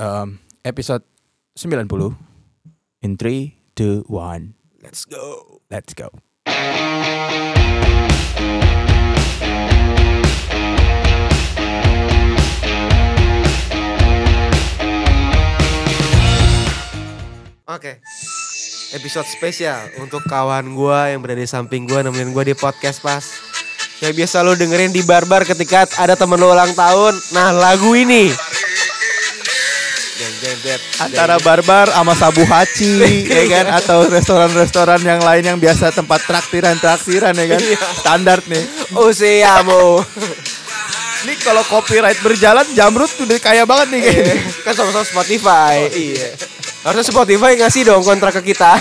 um, episode 90 in 3 2 1 Let's go. let's go Oke. Episode spesial untuk kawan gua yang berada di samping gua nemenin gua di podcast pas. Yang biasa lo dengerin di barbar ketika ada temen lo ulang tahun. Nah, lagu ini. Antara barbar sama sabu haci ya kan atau restoran-restoran yang lain yang biasa tempat traktiran-traktiran ya kan Iya. standar nih. Oh, siamo. ini kalau copyright berjalan Jamrut udah kaya banget nih kayaknya kan sama-sama Spotify. iya. Harusnya Spotify ngasih dong kontrak ke kita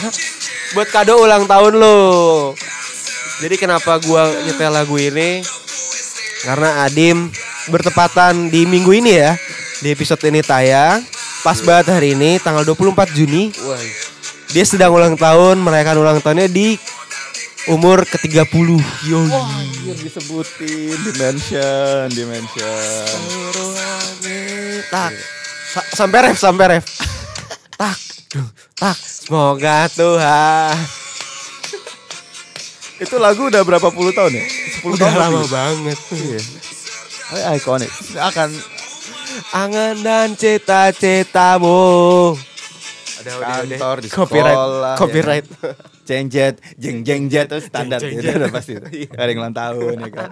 buat kado ulang tahun lo. Jadi kenapa gua nyetel lagu ini? Karena Adim bertepatan di minggu ini ya. Di episode ini tayang pas banget hari ini tanggal 24 Juni. Dia sedang ulang tahun, merayakan ulang tahunnya di umur ke-30. Yo. Anjir, disebutin dimension dimension Tak. Sa- sampai ref, sampai ref. tak. duh, Tak. Semoga Tuhan. itu lagu udah berapa puluh tahun ya 10 Udah tahun lama lebih. banget. Iya. Oh, ikonik akan Angan dan cita-citamu. Udah, Kantor, di Copyright. sekolah, ya Copyright. Jengjet, jeng jeng jet itu standar Jeng, ya, jeng, udah jet. pasti. Ada yang ulang tahun ya kan.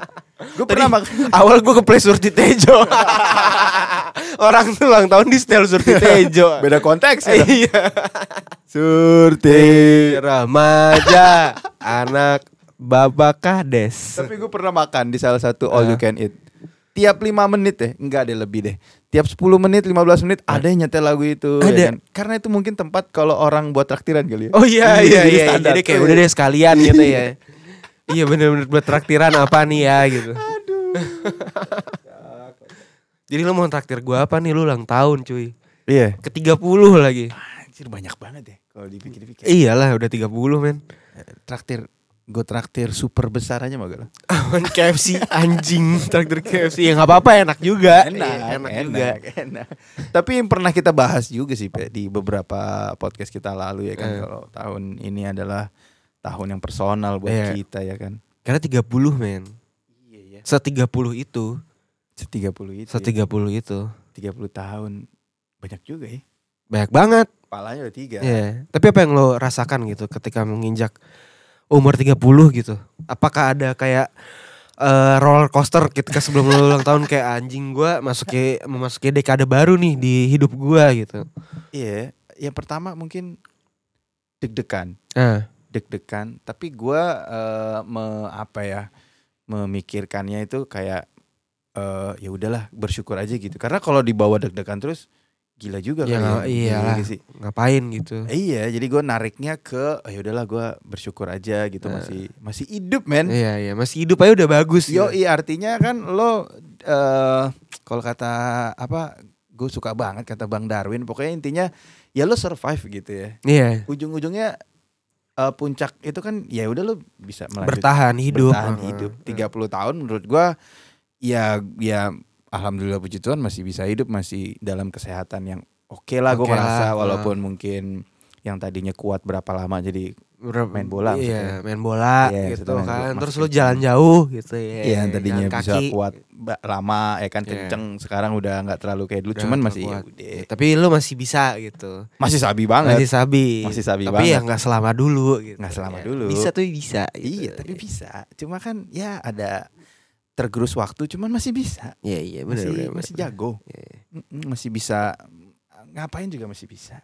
Gue pernah mak awal gue ke Play Surti Tejo. Orang tuh ulang tahun di setel Surti Tejo. beda konteks ya. Iya. Surti. Remaja, anak babak kades. Tapi gue pernah makan di salah satu all you can eat. Tiap 5 menit deh, enggak deh lebih deh. Tiap 10 menit, 15 menit ada yang nyetel lagu itu. ya Ada. kan? Karena itu mungkin tempat kalau orang buat traktiran kali ya. Oh iya iya Jadi iya. standar. Jadi kayak udah deh sekalian gitu ya. Iya bener-bener buat traktiran apa nih ya gitu. Jadi lu mau traktir gua apa nih lu ulang tahun cuy. Iya. Ke 30 lagi. Anjir banyak banget ya kalau dipikir-pikir. Iyalah udah 30 men. Traktir gue traktir super besar aja gak Aman KFC anjing traktir KFC ya nggak apa-apa enak juga. Iya, enak, juga. enak. Tapi yang pernah kita bahas juga sih Pe, di beberapa podcast kita lalu ya kan Eh. kalau tahun ini adalah tahun yang personal buat Iya. kita ya kan. Karena 30 men. Iya ya. Se 30 itu, Se 30 itu. se 30 itu 30 tahun banyak juga ya. banyak banget. Palanya udah tiga. Iya. Tapi apa yang lo rasakan gitu ketika menginjak umur 30 gitu? Apakah ada kayak eh, roller coaster ketika sebelum lo ulang tahun kayak anjing gua masuki memasuki dekade baru nih di hidup gua gitu. Iya. Yang pertama mungkin deg-degan. Nah, deg-degan tapi gua eh, me, apa ya memikirkannya itu kayak eh ya udahlah bersyukur aja gitu karena kalau dibawa deg-degan terus gila juga Ya, iyalah. juga sih ngapain gitu. Iya jadi gua nariknya ke oh, ya udahlah gua bersyukur aja gitu Nah. masih masih hidup men Iya iya masih hidup aja udah bagus. yo gitu. iya artinya kan lo eh kalau kata apa gue suka banget kata bang Darwin pokoknya intinya ya lo survive gitu ya Iya. ujung-ujungnya eh, puncak itu kan ya udah lo bisa melanjut Bertahan hidup. bertahan hidup 30 tahun menurut gua ya ya alhamdulillah puji Tuhan masih bisa hidup masih dalam kesehatan yang oke lah Oke lah, ngerasa heeh. walaupun mungkin yang tadinya kuat berapa lama jadi main bola Iya, maksudnya. main bola Iya, gitu main kan. bola, Terus lu jalan jauh gitu ya. ya yang tadinya bisa kaki. kuat lama ya kan Iya. kenceng sekarang udah nggak terlalu kayak dulu Udah cuman masih ya. Tapi lu masih bisa gitu. masih sabi banget Masih sabi. Masih sabi tapi banget. ya nggak selama dulu gitu. Nggak selama Ya, dulu. Bisa tuh bisa. gitu. iya tapi bisa cuma kan ya ada tergerus waktu cuman masih bisa Iya iya benar masih benar. masih benar. jago Iya. Mm-mm, masih bisa ngapain juga masih bisa.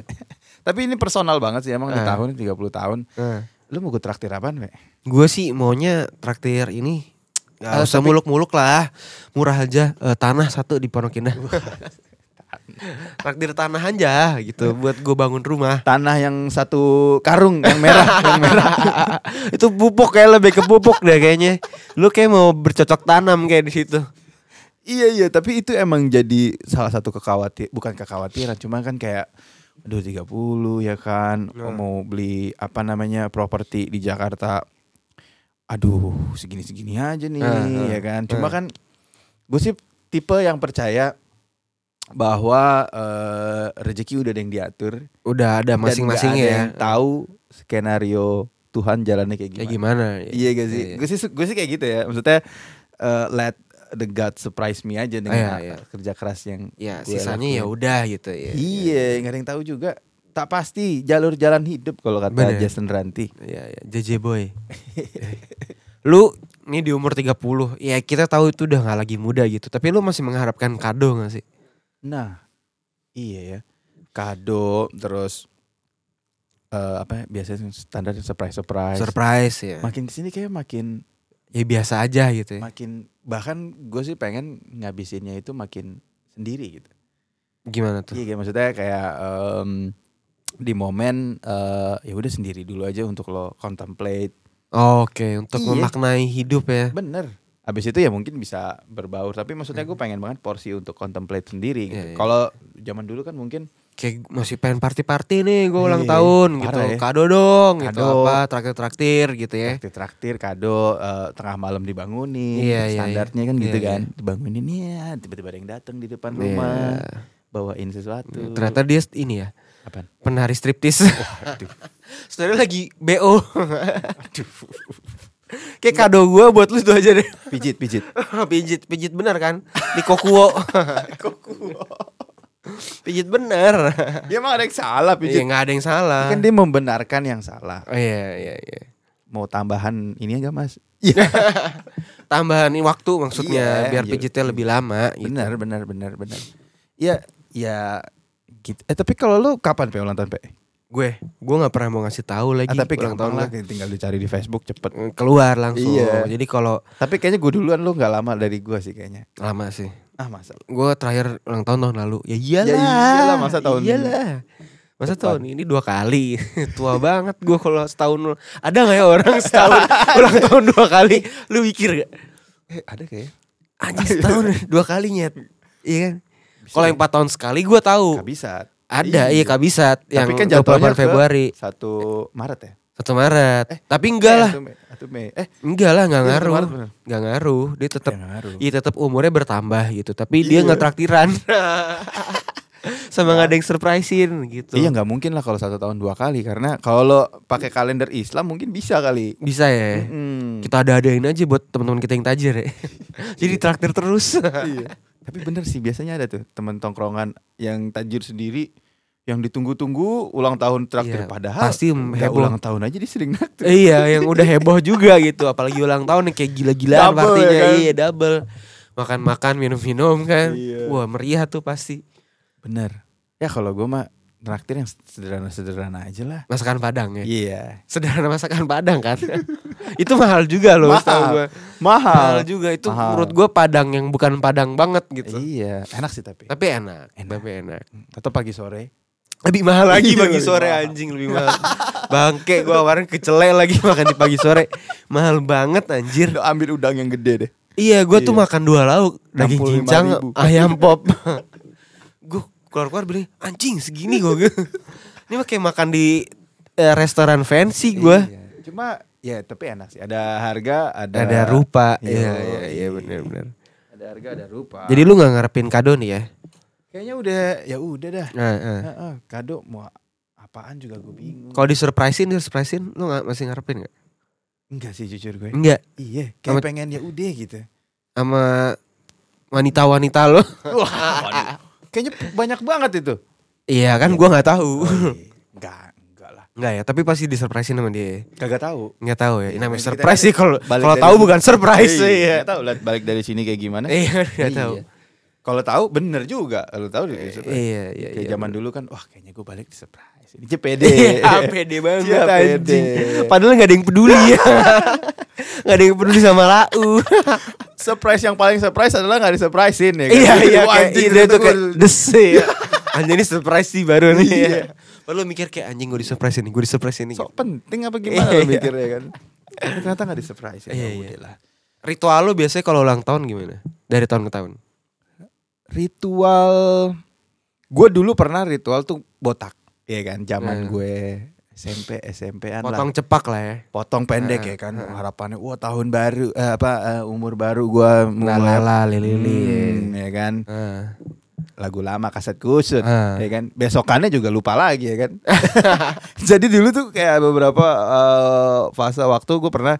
Tapi ini personal banget sih emang di Ah. tahun 30 tahun. Nah, Lu mau gue traktir apaan, Be? gue sih maunya traktir ini Gak Eh, usah muluk-muluk lah Murah aja Eh, Tanah satu di Pondok Indah Traktir tanah aja gitu Buat gue bangun rumah Tanah yang satu karung yang merah, yang merah. Itu pupuk kayak lebih ke pupuk deh kayaknya Lu kayak mau bercocok tanam kayak di situ Iya iya, tapi itu emang jadi salah satu kekhawatir, bukan kekhawatiran, cuma kan kayak aduh 30 ya kan, Nah. mau beli apa namanya properti di Jakarta. Aduh, segini-segini aja nih Ah, ah, ya kan. Cuma ah. kan gue sih tipe yang percaya bahwa eh, rezeki udah ada yang diatur Udah ada masing-masing ya. tahu skenario Tuhan jalannya kayak gimana. Kayak gimana? Iya gak sih? Iya. Gue sih gue sih kayak gitu ya. Maksudnya eh, let the God surprise me aja dengan Iya, iya. kerja keras yang Ya, gue sisanya ya udah gitu ya. Iya, nggak ada yang tahu juga. Tak pasti jalur jalan hidup kalau kata Bener. Jason Ranti. Iya, iya. JJ Boy. lu nih di umur 30, ya kita tahu itu udah nggak lagi muda gitu. Tapi lu masih mengharapkan kado gak sih? Nah, iya ya. Kado terus eh apa ya, biasanya standar surprise surprise. Surprise ya. Makin ke sini kayak makin Ya biasa aja gitu ya. makin bahkan gue sih pengen ngabisinnya itu makin sendiri gitu. Gimana tuh? Iya kayak maksudnya kayak em, di momen eh ya udah sendiri dulu aja untuk lo contemplate. Oke, untuk Iya. memaknai hidup ya. Bener. Habis itu ya mungkin bisa berbaur. Tapi maksudnya gue pengen banget porsi untuk contemplate sendiri. Gitu. Iya, iya. Kalau zaman dulu kan mungkin Kayak masih pengen party-party nih, gue ulang Iya, tahun gitu. ya. Kado dong gitu Kado. apa, traktir-traktir gitu ya. traktir-traktir kado eh, tengah malam dibangunin. Iya, iya, Standarnya kan iya. gitu Iya, kan. Dibangunin ya tiba-tiba ada yang datang di depan Iya. rumah bawain sesuatu. Ternyata dia ini ya, Apaan? penari striptis. Aduh. Sebenarnya lagi BO. Kayak kado gue buat lu itu aja deh. Pijit, pijit. pijit, pijit bener kan? Di Kokuo. pijit bener. Dia emang ada yang salah Iya pijit. nggak ada yang salah. Kan dia membenarkan yang salah. Oh, iya iya iya. Mau tambahan ini enggak Mas? Tambahan ini waktu maksudnya Iya, biar iya. pijitnya lebih lama. Gitu. Benar, benar, benar, benar. Iya, ya gitu. Eh tapi kalau lu kapan pe ulang tahun pe? Gue, gue nggak pernah mau ngasih tahu lagi Ah, tapi ulang tahun lah, tinggal dicari di Facebook cepet. Keluar langsung. Iya. Jadi kalau Tapi kayaknya gue duluan lu nggak lama dari gue sih kayaknya. lama sih. Ah masa? Gue terakhir ulang tahun tahun lalu. Ya iyalah. Ya iyalah, masa tahun- Iyalah. Masa Depan. tahun ini dua kali. Tua banget gue kalau setahun. Ada nggak ya orang setahun ulang tahun dua kali? Lu mikir gak? Eh ada kayaknya. Anjing setahun dua kali nyet. Iya kan? Kalau ya? yang empat tahun sekali gue tahu. Gak bisa. Ada iya kabisat yang Tapi kan 28 jatuhnya ke Februari. 1 Maret ya? 1 Maret. Tapi enggak lah. 1 Mei. 1 Mei. Eh, Enggak lah, enggak Iya, ngaruh. Enggak ngaruh. Dia tetap ya. Iya tetap umurnya bertambah gitu, tapi dia Iya. nggak traktiran. Sama nggak ada yang surprisein gitu. Iya nggak mungkin lah kalau satu tahun dua kali karena kalau lo pakai kalender Islam mungkin bisa kali. Bisa ya. Mm. Kita ada adain aja buat teman-teman kita yang tajir ya. Jadi traktir terus. iya. Tapi bener sih biasanya ada tuh teman tongkrongan yang tajir sendiri yang ditunggu-tunggu ulang tahun traktir Iya, padahal pasti heboh. ulang tahun aja dia sering naktir. iya, yang udah heboh juga gitu, apalagi ulang tahun yang kayak gila-gilaan Double, partinya. ya kan? Iya, double. Makan-makan, minum-minum kan. Iya. Wah, meriah tuh pasti. Bener. Ya kalau gue mah traktir yang sederhana-sederhana aja lah. Masakan Padang ya. Iya. Sederhana masakan Padang kan. itu mahal juga loh, Mahal. gua. Mahal. Mahal juga itu Mahal. menurut gue Padang yang bukan Padang banget gitu. Iya, enak sih tapi. Tapi enak, Enak. tapi enak. Tetap pagi sore. Lebih mahal lagi Iya, pagi lebih sore mahal. anjing lebih mahal. Bangke gua kemarin kecele lagi makan di pagi sore. Mahal banget anjir. Lo ambil udang yang gede deh. Iya, gua tuh Iya. makan dua lauk, daging 65.000. cincang, ayam pop. keluar-keluar bilang, anjing segini gua. Ini mah kayak makan di eh, restoran fancy gua. Iya. Cuma ya tapi enak sih. Ada harga, ada Ada rupa. Iya, Iya, iya, iya benar-benar. Ada harga, ada rupa. Jadi lu nggak ngarepin kado nih ya? kayaknya udah ya udah dah. Nah, nah. Heeh, kado mau apaan juga gue bingung. Kalau disurprisein, disurprisein, lu nggak masih ngarepin nggak? Enggak sih jujur gue. Enggak, Iya, kayak pengen ya udah gitu. sama wanita-wanita lo. Wah. Kayaknya banyak banget itu. Iya kan, gua nggak tahu. Enggak, enggak lah. Enggak ya, tapi pasti disurprisein sama dia. Kagak tahu. Enggak tahu ya. Iya, Namanya surprise kan sih kalau kalau tahu bukan surprise Iya, ya. nggak tahu lihat balik dari sini kayak gimana. Iya, enggak Iya. tahu. Kalau tahu bener juga. Kalau tahu di surprise. Iya, iya, Kayak iya. zaman dulu kan, wah kayaknya gue balik di surprise. Ini pede. Iya, pede banget pede. anjing. Padahal enggak ada yang peduli ya. Enggak ada yang peduli sama Lau. surprise yang paling surprise adalah nggak di surprisein ya kan? Iya, iya kayak itu tuh kayak gua- des ya. Anjing ini surprise sih baru nih. Iya. ya. Padahal mikir kayak anjing gue di surprise ini, gue di surprise ini. sok penting apa gimana Iya. lo mikirnya kan? Tapi ternyata nggak di surprise ya. Iya, ya iya. lah. Ritual lu biasanya kalau ulang tahun gimana? Dari tahun ke tahun. Ritual gue dulu pernah ritual tuh botak, ya kan? Zaman Hmm. gue SMP, SMP-an lah. Potong cepak lah ya. Potong pendek Hmm, ya kan. hmm. Harapannya wah tahun baru eh, apa eh, umur baru gue mulai Lala lili Hmm, ya kan. Nah. lagu lama kaset kusut Ah. ya kan besokannya juga lupa lagi ya kan jadi dulu tuh kayak beberapa eh, fase waktu gue pernah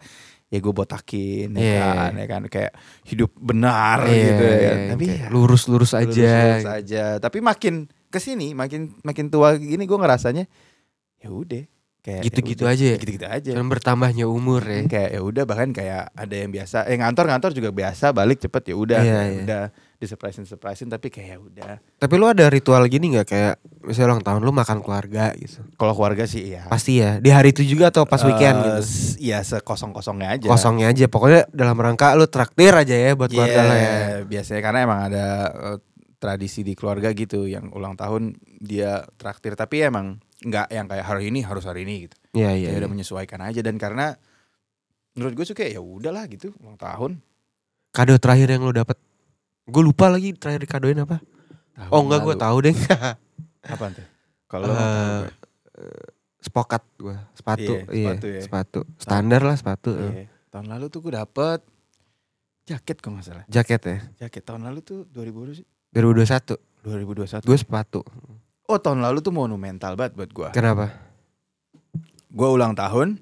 ya gue botakin ya Iya. kan ya kan kayak hidup benar Iya, gitu ya kan. tapi ya, lurus-lurus aja. lurus-lurus aja tapi makin ke sini makin makin tua gini gue ngerasanya ya udah kayak Gitu-gitu ya aja ya? gitu-gitu aja Dan bertambahnya umur ya. kayak ya udah bahkan kayak ada yang biasa eh ngantor-ngantor juga biasa balik cepet ya udah Iya, ya iya. udah disurprisein surprisein tapi kayak ya udah Tapi lu ada ritual gini nggak kayak misalnya ulang tahun lu makan keluarga gitu. kalau keluarga sih ya Pasti ya. Di hari itu juga atau pas weekend Eh, gitu. ya sekosong-kosongnya aja Kosongnya aja. Pokoknya dalam rangka lu traktir aja ya buat keluarga Iya, lo ya. biasanya karena emang ada eh, tradisi di keluarga gitu yang ulang tahun dia traktir tapi emang nggak yang kayak hari ini harus hari ini gitu Iya iya. Kayak iya. udah menyesuaikan aja dan karena menurut gue suka ya udahlah gitu ulang tahun Kado terakhir yang lu dapet Gue lupa lagi terakhir dikadoin apa. Oh enggak gue tahu deh. apa tuh kalau lo gue. Spokat gue. Sepatu. Iya, Iya, sepatu ya. sepatu. Standar lah sepatu. Iya. tahun lalu tuh gue dapet jaket kok nggak salah Jaket ya. jaket tahun lalu tuh 2000 berapa sih 2021. 2021 Gue sepatu. oh tahun lalu tuh monumental banget buat gue Kenapa? gue ulang tahun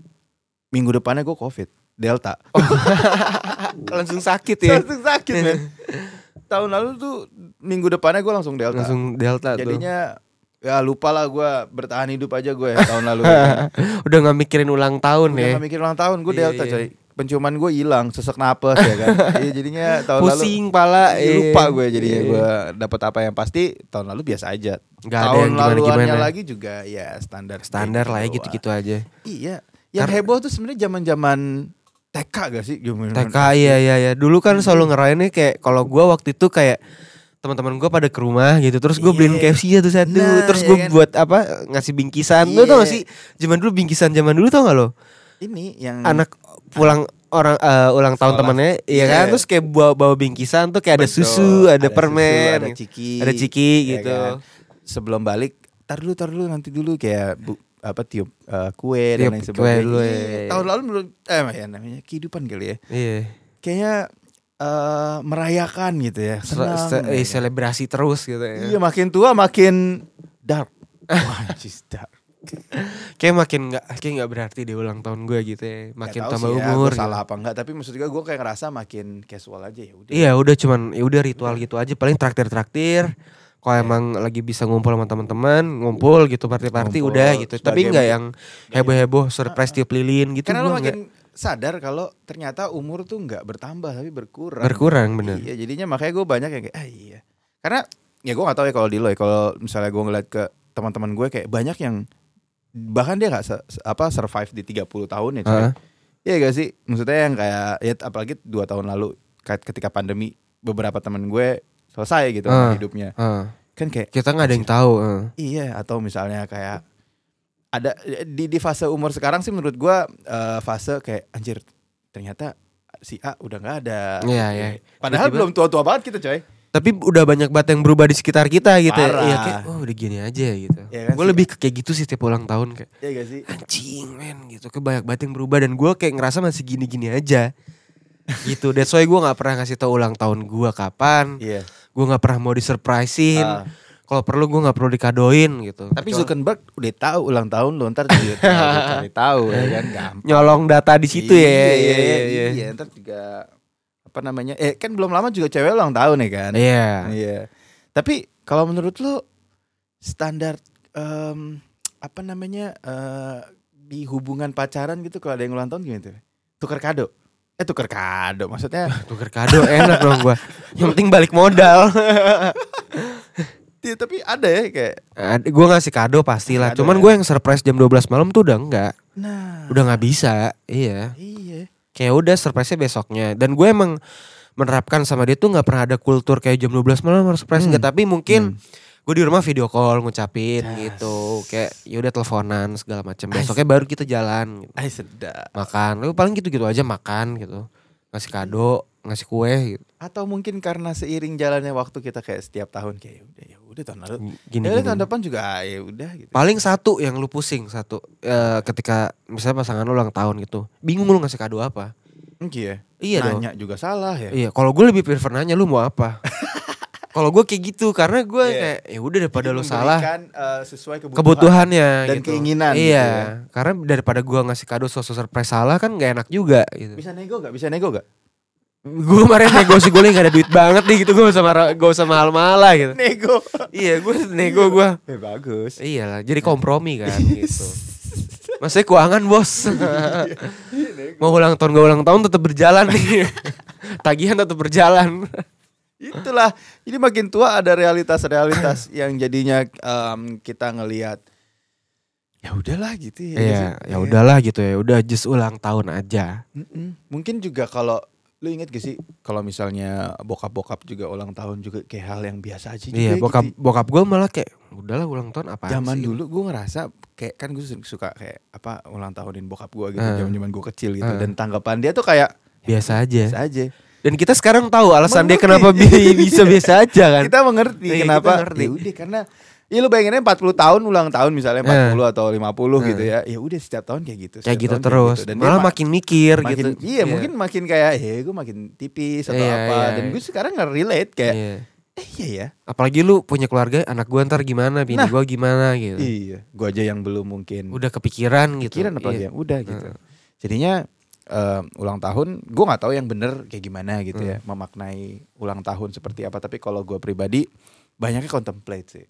minggu depannya gue covid delta Langsung sakit ya. langsung sakit men tahun lalu tuh minggu depannya gue langsung delta Langsung delta tuh. jadinya ya lupa lah gue bertahan hidup aja gue ya, tahun lalu. Udah gak mikirin ulang tahun Udah ya. gak mikir ulang tahun gue Iya, delta iya. coy penciuman gue hilang sesek napas ya kan Iya, jadinya tahun lalu Pusing pala. Iya, lupa gue jadinya Iya. gue dapat apa yang pasti tahun lalu biasa aja ada tahun yang gimana-gimana. laluannya lagi juga ya standar Standar lah ya doang. gitu-gitu aja. iya yang Karena- heboh tuh sebenarnya zaman zaman TK gak sih Zaman- TK iya iya iya. Dulu kan selalu ngerayainnya kayak kalau gua waktu itu kayak teman-teman gua pada ke rumah gitu terus gue beliin Iya. KFC satu satu Nah, terus iya gue kan? buat apa ngasih bingkisan lu tau gak Iya. sih zaman dulu bingkisan zaman dulu tau gak lo ini yang anak pulang orang eh, ulang tahun Sekolah. temennya iya kan? Iya. terus kayak bawa bawa bingkisan tuh kayak ada Betul, susu ada, susu, permen. ada ciki. Ada ciki ya gitu. kan? sebelum balik tar dulu tar dulu nanti dulu. Kayak bu, apa tiup eh, kue Tiup dan lain kue sebagainya. dulu, Iya, iya. tahun lalu menurut eh ya namanya kehidupan kali ya. Iya. Kayaknya eh, merayakan gitu ya. Se- senang se- eh, ya. selebrasi terus gitu ya. Iya makin tua makin dark. Wah, dark. Kayak makin nggak kayak nggak berarti di ulang tahun gue gitu ya makin tahu tambah sih ya, umur gua salah gitu. apa enggak tapi maksud gue gue kayak ngerasa makin casual aja ya udah Iya udah cuman ya udah ritual gitu aja paling traktir-traktir. Kalau Iya. emang lagi bisa ngumpul sama teman-teman, ngumpul gitu party-party udah gitu. Tapi nggak yang heboh-heboh surprise tiup lilin gitu karena lo makin sadar kalau ternyata umur tuh nggak bertambah tapi berkurang berkurang bener. Iya jadinya makanya gue banyak yang kayak ah iya. Karena ya gue gak tahu ya kalau di lo ya kalau misalnya gue ngeliat ke teman-teman gue kayak banyak yang bahkan dia nggak apa survive di 30 tahun ya. coy. Heeh. Iya gak sih? Maksudnya yang kayak ya apalagi dua tahun lalu ketika pandemi beberapa teman gue selesai gitu Ah. hidupnya. Heeh. Kan kayak Kita nggak ada yang tahu. heeh. iya atau misalnya kayak ada di di fase umur sekarang sih menurut gue eh, fase kayak anjir ternyata si A udah nggak ada. Iya, iya. Padahal Tiba-tiba- belum tua-tua banget kita coy. Tapi udah banyak banget yang berubah di sekitar kita gitu. ya. Parah. Iya kayak oh udah gini aja gitu. Iya kan gue lebih ke kayak gitu sih tiap ulang tahun kayak Iya gak sih? anjing men gitu. Kayak banyak banget yang berubah dan gue kayak ngerasa masih gini-gini aja. gitu. That's why gue nggak pernah ngasih tau ulang tahun gue kapan. Iya. gue nggak pernah mau disurprisein Ah. kalau perlu gue nggak perlu dikadoin gitu Tapi Kecuali- Zuckerberg udah tahu ulang tahun lo ntar cari tahu ya kan gampang. nyolong data di situ ya Iya, iya iya iya Iya, ntar juga apa namanya? Eh kan belum lama juga cewek ulang tahun ya kan? Iya. Iya. Tapi kalau menurut lo standar em, apa namanya eh, di hubungan pacaran gitu kalau ada yang ulang tahun gimana tuh? Tukar kado? Eh tukar kado maksudnya? tuker kado enak dong gue yang penting balik modal Iya, tapi ada ya kayak. gue ngasih kado pastilah Kado cuman ya. gue yang surprise jam 12 malam tuh udah enggak Nah. udah nggak bisa iya Iya. Kayak udah surprise nya besoknya dan gue emang menerapkan sama dia tuh nggak pernah ada kultur kayak jam 12 malam harus surprise Hmm. enggak tapi mungkin Hmm. gue di rumah video call ngucapin Jas. gitu kayak ya udah teleponan segala macam besoknya baru kita jalan gitu. Ay sedap. makan lu paling gitu-gitu aja makan gitu ngasih kado ngasih kue gitu Atau mungkin karena seiring jalannya waktu kita kayak setiap tahun kayak ya udah ya udah tahun lalu. gini, Ya gini. tahun depan juga ya udah gitu. paling satu yang lu pusing satu Eh, ketika misalnya pasangan lu ulang tahun gitu bingung lu ngasih kado apa Iya. iya dong Nanya juga salah ya. iya kalau gue lebih prefer nanya lu mau apa Kalau gue kayak gitu karena gue Iya. kayak ya udah daripada Jadi lo salah eh, sesuai kebutuhan. kebutuhannya dan gitu. keinginan gitu Iya, ya. karena daripada gua ngasih kado sosok surprise salah kan gak enak juga gitu. Bisa nego gak? Bisa nego gak? Gue kemarin nego sih gue gak ada duit banget nih gitu gue gak usah marah, gak usah mahal-mahal lah gitu. Nego. iya, gue nego gue. Eh bagus. Iya lah, jadi kompromi kan gitu. Maksudnya keuangan bos. Mau ulang tahun gak ulang tahun tetap berjalan nih. Tagihan tetap berjalan. Itulah. Jadi makin tua ada realitas-realitas yang jadinya em, kita ngelihat ya udahlah gitu ya. Iya, ya udahlah gitu ya. Udah just ulang tahun aja. Mungkin juga kalau lu inget gak sih kalau misalnya bokap-bokap juga ulang tahun juga kayak hal yang biasa aja juga Iya, gitu. bokap bokap gue malah kayak udahlah ulang tahun apa Zaman sih? dulu gue ngerasa kayak kan gue suka kayak apa ulang tahunin bokap gue gitu Ah. zaman-zaman gue kecil gitu Ah. dan tanggapan dia tuh kayak biasa aja. biasa aja. Dan kita sekarang tahu alasan dia Mengerti. kenapa bi- bisa biasa aja kan. Kita mengerti Iya, kenapa. kita. Ya udah karena Ya lu bayanginnya 40 tahun ulang tahun misalnya 40 atau 50 gitu Eh. ya. Ya udah setiap tahun kayak gitu. Kayak gitu terus. Dan dia Malah ma- makin mikir makin, gitu. Iya, mungkin makin kayak ya gue makin tipis atau Iya, apa. iya, Dan iya. gue sekarang nge-relate kayak Iya. eh iya ya. Apalagi lu punya keluarga, anak gua ntar gimana, bini Nah. gua gimana gitu. Iya, gue aja yang belum mungkin Udah kepikiran gitu. pikiran apalagi Iya. yang udah gitu. Jadinya eh, ulang tahun gue nggak tahu yang bener kayak gimana gitu ya Hmm. memaknai ulang tahun seperti apa. Tapi kalau gue pribadi banyaknya contemplate sih.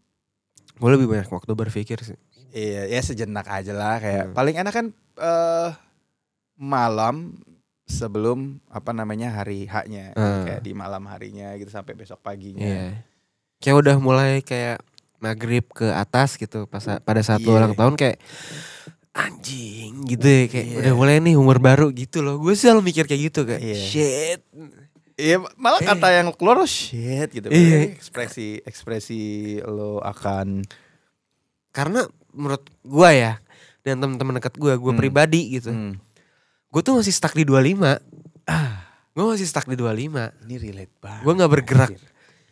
Gue lebih banyak waktu berpikir sih. Iya, ya sejenak aja lah kayak Hmm. paling enak kan eh malam sebelum apa namanya hari haknya Hmm. kayak di malam harinya gitu sampai besok paginya. Iya. Kayak udah mulai kayak maghrib ke atas gitu pas pada saat Iya. ulang tahun kayak anjing gitu ya kayak Iya. udah mulai nih umur baru gitu loh. Gue selalu mikir kayak gitu kayak Iya. shit. Iya, malah Eh. kata yang keluar oh shit gitu. Iya. Ekspresi ekspresi lo akan Karena menurut gua ya dan teman-teman dekat gua, gua Hmm. pribadi gitu. Hmm, Gue tuh masih stuck di 25. Ah, gue masih stuck di 25. ini relate banget. Gue nggak bergerak. anjir.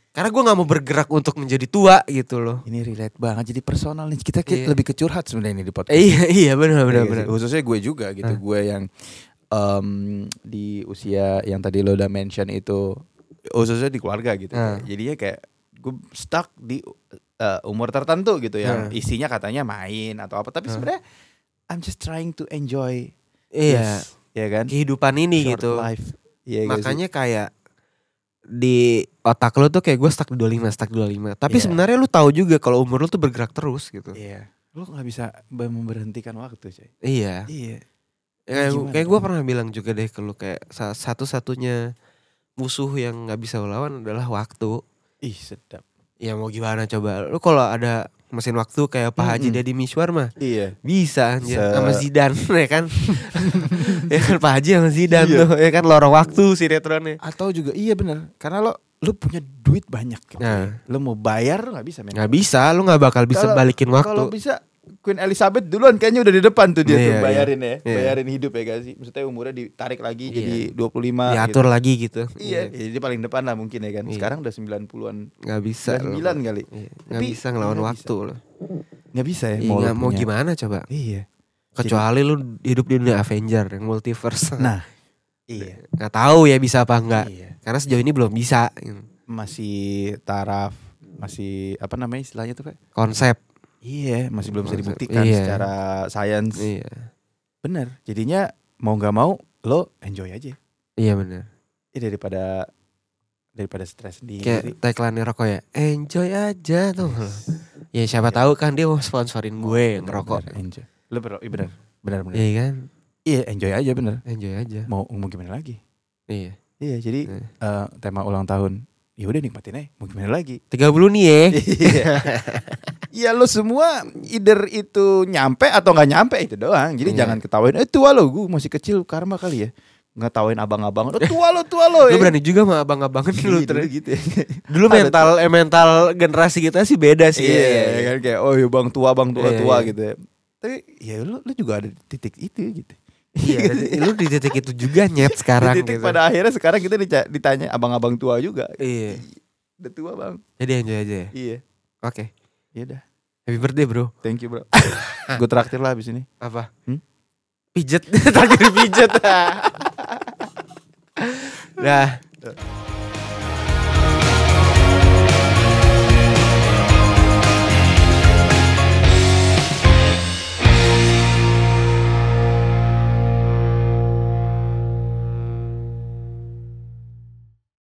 Karena gue nggak mau bergerak untuk menjadi tua gitu loh. Ini relate banget. Jadi personal nih kita kayak Iya. lebih kecurhat sebenarnya ini di podcast. Eh, iya iya benar benar Iya benar. sih. Khususnya gue juga gitu. Hah. Gue yang em, di usia yang tadi lo udah mention itu khususnya di keluarga gitu. Hah. Jadinya kayak gue stuck di eh, umur tertentu gitu yang Hah. isinya katanya main atau apa. Tapi Hah. sebenarnya I'm just trying to enjoy Iya. this, ya kan? Kehidupan ini Short gitu. life. Sih? Makanya kayak di otak lu tuh kayak gue stuck di 25, stuck di 25. Tapi Iya. sebenarnya lu tahu juga kalau umur lu tuh bergerak terus gitu. Iya. Lo nggak bisa be- memberhentikan waktu, coy. Iya. Iya. Kayak, Gimana kayak gue pernah bilang juga deh ke lu kayak sa- satu-satunya musuh yang nggak bisa lu lawan adalah waktu. Ih, sedap. Ya mau gimana coba. Lu kalau ada mesin waktu kayak Pak Haji Mm-mm. Deddy Miswar mah Iya. bisa anjir Se- sama Zidane ya kan. ya kan Pak Haji sama Zidane Iya. tuh ya kan lorong waktu sinetronnya. Atau juga iya bener Karena lo lo punya duit banyak. gitu. Nah. Lo mau bayar nggak bisa men. Nggak bisa, lu nggak bakal bisa Kalau- balikin waktu. Kalau bisa Queen Elizabeth duluan kayaknya udah di depan tuh dia Iya, tuh iya. bayarin ya, Iya. bayarin hidup ya gak sih? Maksudnya umurnya ditarik lagi Iya. jadi 25 diatur lagi gitu. Iya, jadi dia paling depan lah mungkin ya kan. Iya. Sekarang udah 90-an. Nggak bisa. 9 kali. Nggak Tapi bisa ngelawan nggak waktu loh. Nggak bisa ya Iya, mau, mau gimana coba? Iya. Kecuali lu hidup di dunia Avenger yang multiverse. Nah, iya. nggak tahu ya bisa apa enggak. Iya. Karena sejauh ini belum bisa. gitu. Masih taraf, masih apa namanya istilahnya tuh kayak? Konsep. Iya, masih belum bisa dibuktikan iya. secara sains. Iya. Bener. Jadinya mau nggak mau lo enjoy aja. Iya benar. Ya daripada daripada stres sendiri. Kayak tagline rokok ya. Enjoy aja tuh. ya siapa tahu kan dia mau sponsorin gue yang Bener, rokok. bener, enjoy. Lo ber- iya bener, bener bener. Iya kan? Iya enjoy aja bener. Enjoy aja. Mau mau gimana lagi? Iya. Iya jadi Eh. eh, tema ulang tahun. Ya udah nikmatin aja. Mau gimana lagi? 30 nih ya. Iya. Iya lo semua either itu nyampe atau nggak nyampe itu doang. Jadi Iya. jangan ketawain. Eh tua lo, gue masih kecil karma kali ya. Ngetawain abang-abang. Oh, tua lo, tua lo. Ya. berani juga sama abang-abangan Iya, dulu. terus. gitu ya. Dulu mental eh, mental generasi kita sih beda sih. Iya, ya. kan kayak oh ya bang tua, bang tua, tua gitu ya. Tapi ya lu, lu juga ada titik itu gitu. Iya, lu di titik itu juga nyet sekarang di titik gitu. pada akhirnya sekarang kita ditanya abang-abang tua juga. Iya. Udah tua bang. Jadi enjoy aja ya. Iya. Oke. Iya dah. Happy birthday, Bro. Thank you bro. Gue traktir lah abis ini. Apa? Hmm? Pijet. Terakhir pijet. Dah.